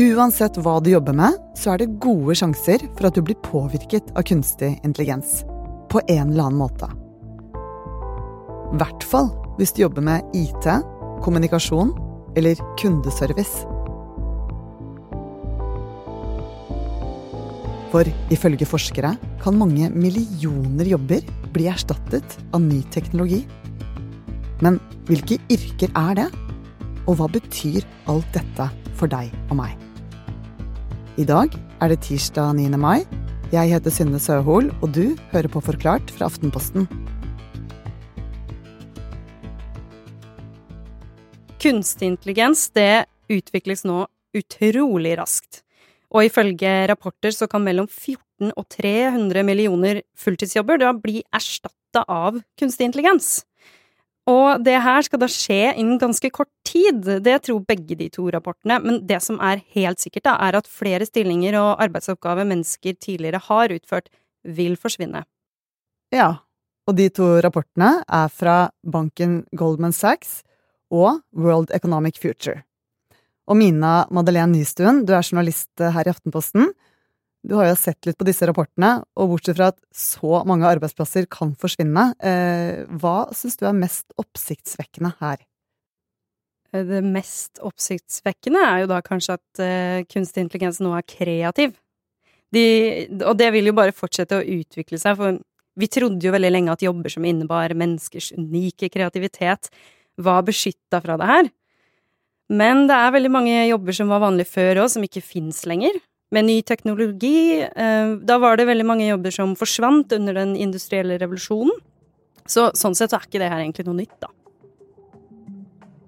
Uansett hva du jobber med, så er det gode sjanser for at du blir påvirket av kunstig intelligens. På en eller annen måte. I hvert fall hvis du jobber med IT, kommunikasjon eller kundeservice. For ifølge forskere kan mange millioner jobber bli erstattet av ny teknologi. Men hvilke yrker er det? Og hva betyr alt dette for deg og meg? I dag er det tirsdag 9. mai. Jeg heter Synne Søhol, og du hører på Forklart fra Aftenposten. Kunstig intelligens det utvikles nå utrolig raskt. Og ifølge rapporter så kan mellom 14 og 300 millioner fulltidsjobber da bli erstatta av kunstig intelligens. Og det her skal da skje innen ganske kort tid, det tror begge de to rapportene, men det som er helt sikkert, da, er at flere stillinger og arbeidsoppgaver mennesker tidligere har utført, vil forsvinne. Ja, og de to rapportene er fra banken Goldman Sachs og World Economic Future. Og Mina Madeleine Nystuen, du er journalist her i Aftenposten. Du har jo sett litt på disse rapportene, og bortsett fra at så mange arbeidsplasser kan forsvinne, eh, hva syns du er mest oppsiktsvekkende her? Eh, det mest oppsiktsvekkende er jo da kanskje at uh, kunstig intelligens nå er kreativ. De, og det vil jo bare fortsette å utvikle seg, for vi trodde jo veldig lenge at jobber som innebar menneskers unike kreativitet, var beskytta fra det her. Men det er veldig mange jobber som var vanlige før òg, som ikke fins lenger. Med ny teknologi eh, Da var det veldig mange jobber som forsvant under den industrielle revolusjonen. Så sånn sett så er ikke det her egentlig noe nytt, da.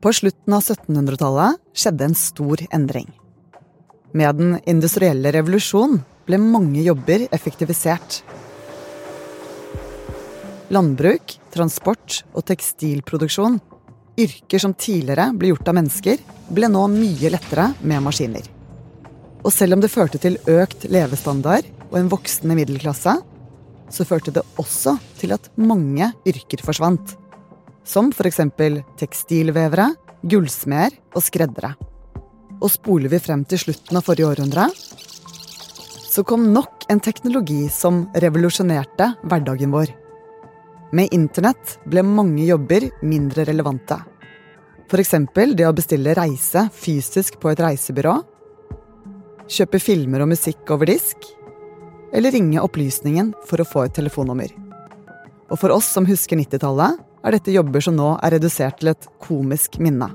På slutten av 1700-tallet skjedde en stor endring. Med den industrielle revolusjonen ble mange jobber effektivisert. Landbruk, transport og tekstilproduksjon Yrker som tidligere ble gjort av mennesker, ble nå mye lettere med maskiner. Og selv om det førte til økt levestandard og en voksende middelklasse, så førte det også til at mange yrker forsvant. Som f.eks. tekstilvevere, gullsmeder og skreddere. Og spoler vi frem til slutten av forrige århundre, så kom nok en teknologi som revolusjonerte hverdagen vår. Med internett ble mange jobber mindre relevante. F.eks. det å bestille reise fysisk på et reisebyrå. Kjøpe filmer og musikk over disk. Eller ringe opplysningen for å få et telefonnummer. Og for oss som husker 90-tallet, er dette jobber som nå er redusert til et komisk minne.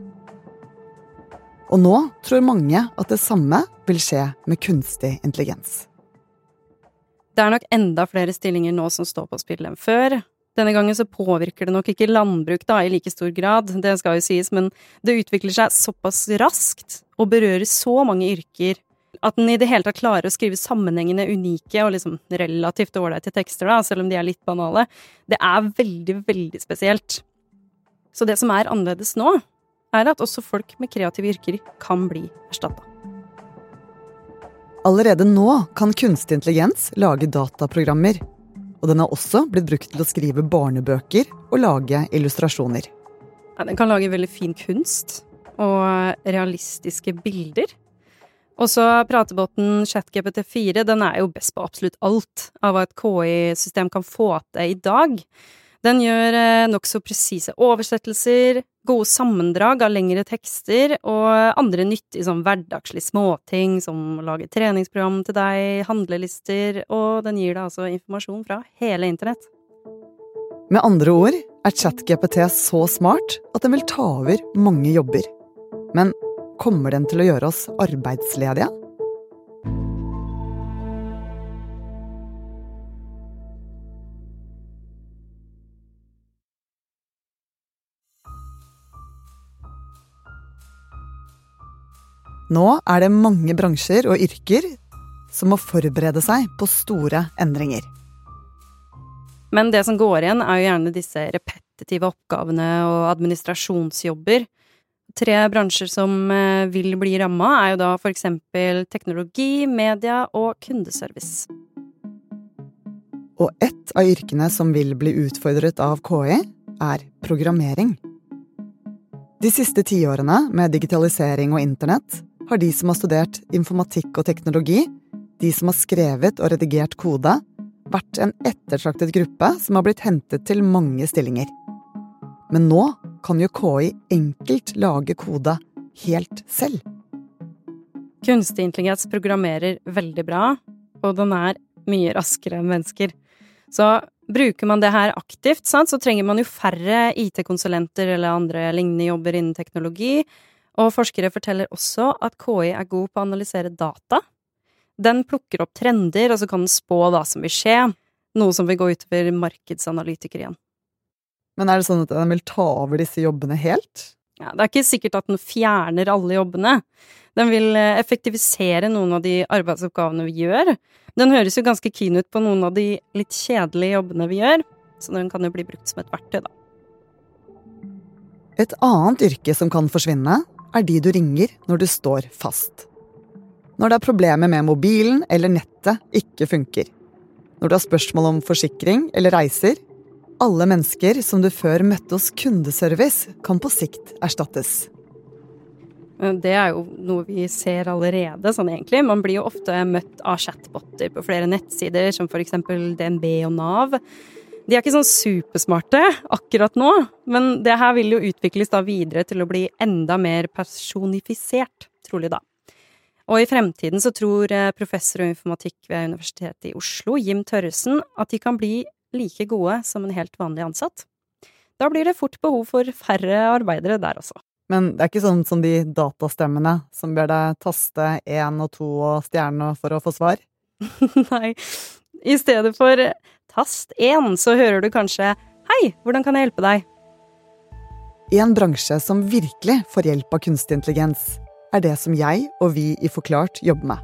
Og nå tror mange at det samme vil skje med kunstig intelligens. Det er nok enda flere stillinger nå som står på spill enn før, denne gangen så påvirker det nok ikke landbruk da, i like stor grad, det skal jo sies, men det utvikler seg såpass raskt og berører så mange yrker at den i det hele tatt klarer å skrive sammenhengende, unike og liksom relativt ålreite tekster, da, selv om de er litt banale, det er veldig, veldig spesielt. Så det som er annerledes nå, er at også folk med kreative yrker kan bli erstatta. Allerede nå kan kunstig intelligens lage dataprogrammer og den har også blitt brukt til å skrive barnebøker og lage illustrasjoner. Ja, den kan lage veldig fin kunst og realistiske bilder. Og så pratebåten ChatGPT4 den er jo best på absolutt alt av hva et KI-system kan få til i dag. Den gjør eh, nokså presise oversettelser, gode sammendrag av lengre tekster og andre nyttige sånn hverdagslige småting som å lage treningsprogram til deg, handlelister, og den gir deg altså informasjon fra hele internett. Med andre ord er ChatGPT så smart at den vil ta over mange jobber. Men kommer den til å gjøre oss arbeidsledige? Nå er det mange bransjer og yrker som må forberede seg på store endringer. Men det som går igjen, er jo gjerne disse repetitive oppgavene og administrasjonsjobber. Tre bransjer som eh, vil bli ramma, er jo da for eksempel teknologi, media og kundeservice. Og ett av yrkene som vil bli utfordret av KI, er programmering. De siste tiårene med digitalisering og internett har de som har studert informatikk og teknologi, de som har skrevet og redigert kode, vært en ettertraktet gruppe som har blitt hentet til mange stillinger. Men nå kan jo KI enkelt lage kode helt selv. Kunstig intelligens programmerer veldig bra, og den er mye raskere enn mennesker. Så bruker man det her aktivt, sant, så trenger man jo færre IT-konsulenter eller andre lignende jobber innen teknologi. Og forskere forteller også at KI er god på å analysere data. Den plukker opp trender, og så kan den spå hva som vil skje. Noe som vil gå utover markedsanalytikere igjen. Men er det sånn at den vil ta over disse jobbene helt? Ja, det er ikke sikkert at den fjerner alle jobbene. Den vil eh, effektivisere noen av de arbeidsoppgavene vi gjør. Den høres jo ganske keen ut på noen av de litt kjedelige jobbene vi gjør, så den kan jo bli brukt som et verktøy, da. Et annet yrke som kan forsvinne, er de du ringer når du står fast. Når det er problemer med mobilen eller nettet ikke funker. Når du har spørsmål om forsikring eller reiser, alle mennesker som du før møtte hos kundeservice, kan på sikt erstattes. Det er jo noe vi ser allerede, sånn egentlig. Man blir jo ofte møtt av chatboter på flere nettsider, som eksempel DNB og Nav. De er ikke sånn supersmarte akkurat nå, men det her vil jo utvikles da videre til å bli enda mer personifisert, trolig da. Og i fremtiden så tror eh, professor og informatikk ved Universitetet i Oslo, Jim Tørresen, at de kan bli like gode som en helt vanlig ansatt. Da blir det fort behov for færre arbeidere der også. Men det er ikke sånn som de datastemmene som ber deg taste én og to og stjerne for å få svar? Nei. I stedet for tast én, så hører du kanskje Hei, hvordan kan jeg hjelpe deg? I En bransje som virkelig får hjelp av kunstig intelligens, er det som jeg og vi i Forklart jobber med.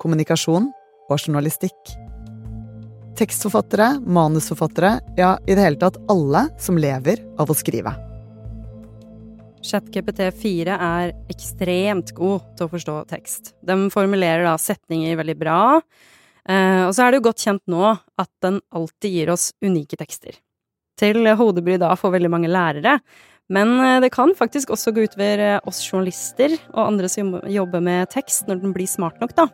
Kommunikasjon og journalistikk. Tekstforfattere, manusforfattere, ja, i det hele tatt alle som lever av å skrive. ChatGPT 4 er ekstremt god til å forstå tekst. De formulerer da setninger veldig bra, eh, og så er det jo godt kjent nå at den alltid gir oss unike tekster. Til hodebry da for veldig mange lærere, men eh, det kan faktisk også gå utover eh, oss journalister og andre som jobber med tekst, når den blir smart nok, da.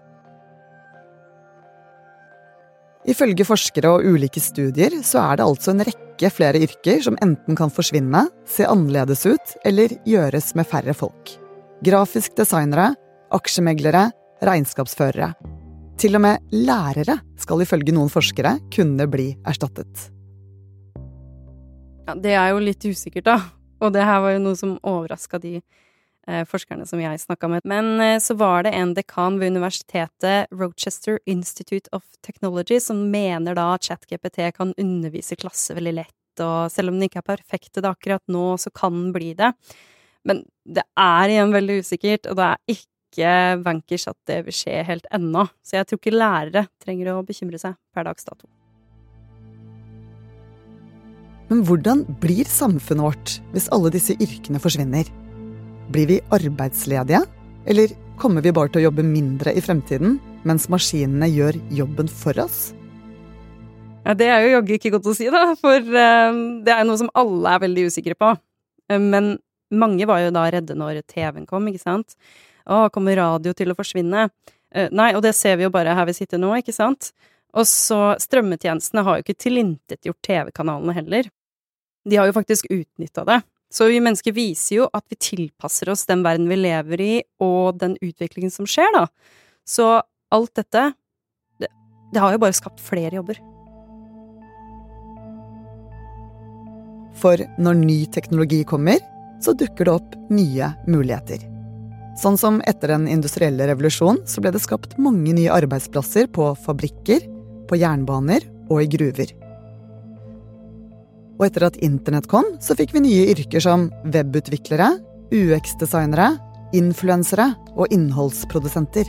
Ifølge forskere og ulike studier så er det altså en rekke flere yrker som enten kan forsvinne, se annerledes ut eller gjøres med færre folk. Grafisk designere, aksjemeglere, regnskapsførere. Til og med lærere skal ifølge noen forskere kunne bli erstattet. Ja, det er jo litt usikkert, da. Og det her var jo noe som overraska de forskerne som jeg snakka med. Men eh, så var det en dekan ved universitetet, Rochester Institute of Technology, som mener da at ChatGPT kan undervise klasse veldig lett, og selv om den ikke er perfekt til det akkurat nå, så kan den bli det. Men det er igjen veldig usikkert, og det er ikke bankers at det vil skje helt ennå. Så jeg tror ikke lærere trenger å bekymre seg per dags dato. Men hvordan blir samfunnet vårt hvis alle disse yrkene forsvinner? Blir vi arbeidsledige, eller kommer vi bare til å jobbe mindre i fremtiden, mens maskinene gjør jobben for oss? Ja, det er jo jaggu ikke godt å si, da, for uh, det er noe som alle er veldig usikre på. Uh, men mange var jo da redde når TV-en kom, ikke sant? Å, kommer radio til å forsvinne? Uh, nei, og det ser vi jo bare her vi sitter nå, ikke sant? Og så strømmetjenestene har jo ikke tilintetgjort TV-kanalene heller. De har jo faktisk utnytta det så vi mennesker viser jo at vi tilpasser oss den verden vi lever i, og den utviklingen som skjer, da. Så alt dette det, det har jo bare skapt flere jobber. For når ny teknologi kommer, så dukker det opp nye muligheter. Sånn som etter den industrielle revolusjonen så ble det skapt mange nye arbeidsplasser på fabrikker, på jernbaner og i gruver. Og etter at internett kom, så fikk vi nye yrker som webutviklere, UX-designere, influensere og innholdsprodusenter.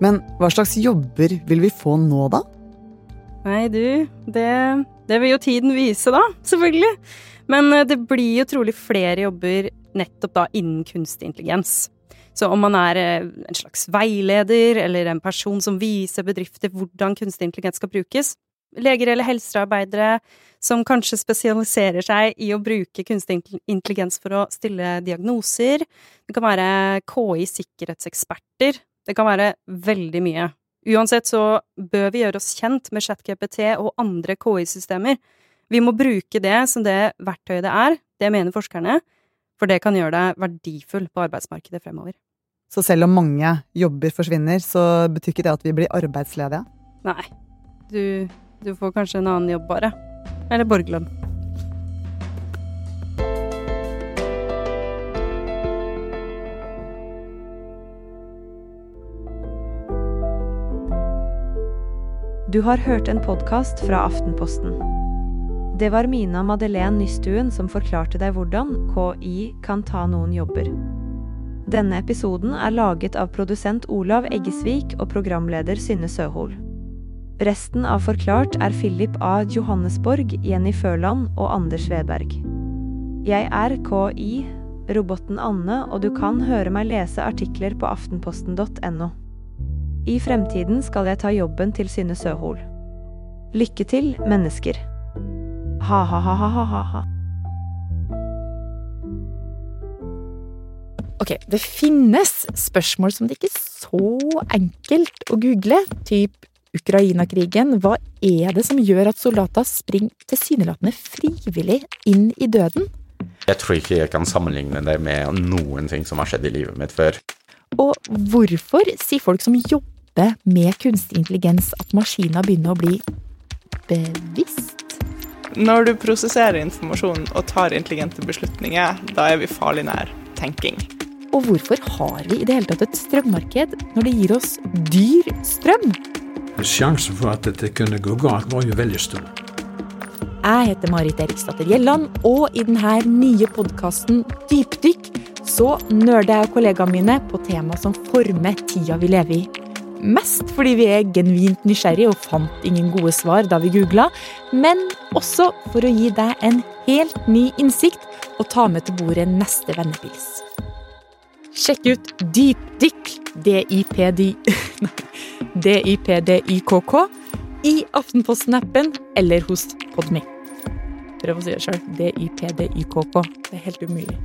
Men hva slags jobber vil vi få nå, da? Nei, du, det, det vil jo tiden vise, da. Selvfølgelig. Men eh, det blir jo trolig flere jobber nettopp da innen kunstig intelligens. Så om man er eh, en slags veileder eller en person som viser bedrifter hvordan kunstig intelligens skal brukes, leger eller helsearbeidere, som kanskje spesialiserer seg i å bruke kunstig intelligens for å stille diagnoser. Det kan være KI-sikkerhetseksperter. Det kan være veldig mye. Uansett så bør vi gjøre oss kjent med ChatGPT og andre KI-systemer. Vi må bruke det som det verktøyet det er, det mener forskerne, for det kan gjøre deg verdifull på arbeidsmarkedet fremover. Så selv om mange jobber forsvinner, så betyr ikke det at vi blir arbeidsledige? Nei. Du, du får kanskje en annen jobb, bare. Eller borgerlønn. Du har hørt en podkast fra Aftenposten. Det var Mina Madeleine Nystuen som forklarte deg hvordan KI kan ta noen jobber. Denne episoden er laget av produsent Olav Eggesvik og programleder Synne Søhol. Resten av Forklart er Philip A. Johannesborg, Jenny Førland og Anders Vedberg. Jeg er KI, roboten Anne, og du kan høre meg lese artikler på aftenposten.no. I fremtiden skal jeg ta jobben til Synne Søhol. Lykke til, mennesker. Ha-ha-ha-ha-ha-ha. Ok, det finnes spørsmål som det ikke er så enkelt å google, typ Ukraina-krigen. Hva er det som gjør at soldater springer tilsynelatende frivillig inn i døden? Jeg tror ikke jeg kan sammenligne det med noen ting som har skjedd i livet mitt før. Og hvorfor sier folk som jobber med kunstig intelligens at maskiner begynner å bli bevisst? Når du prosesserer informasjon og tar intelligente beslutninger, da er vi farlig nær tenking. Og hvorfor har vi i det hele tatt et strømmarked når det gir oss dyr strøm? Sjansen for at dette kunne gå galt, var jo veldig stor. Jeg heter Marit Eriksdatter Gjelland, og i denne nye podkasten Dypdykk så nerder jeg og kollegaene mine på tema som former tida vi lever i. Mest fordi vi er genuint nysgjerrige og fant ingen gode svar da vi googla, men også for å gi deg en helt ny innsikt og ta med til bordet neste vennepils. Sjekk ut Dypdykk, D-I-P-D-Y-K-K, i Aftenposten-appen eller hos Podme. Prøv å si det sjøl. D-I-P-D-Y-K-K. Det er helt umulig.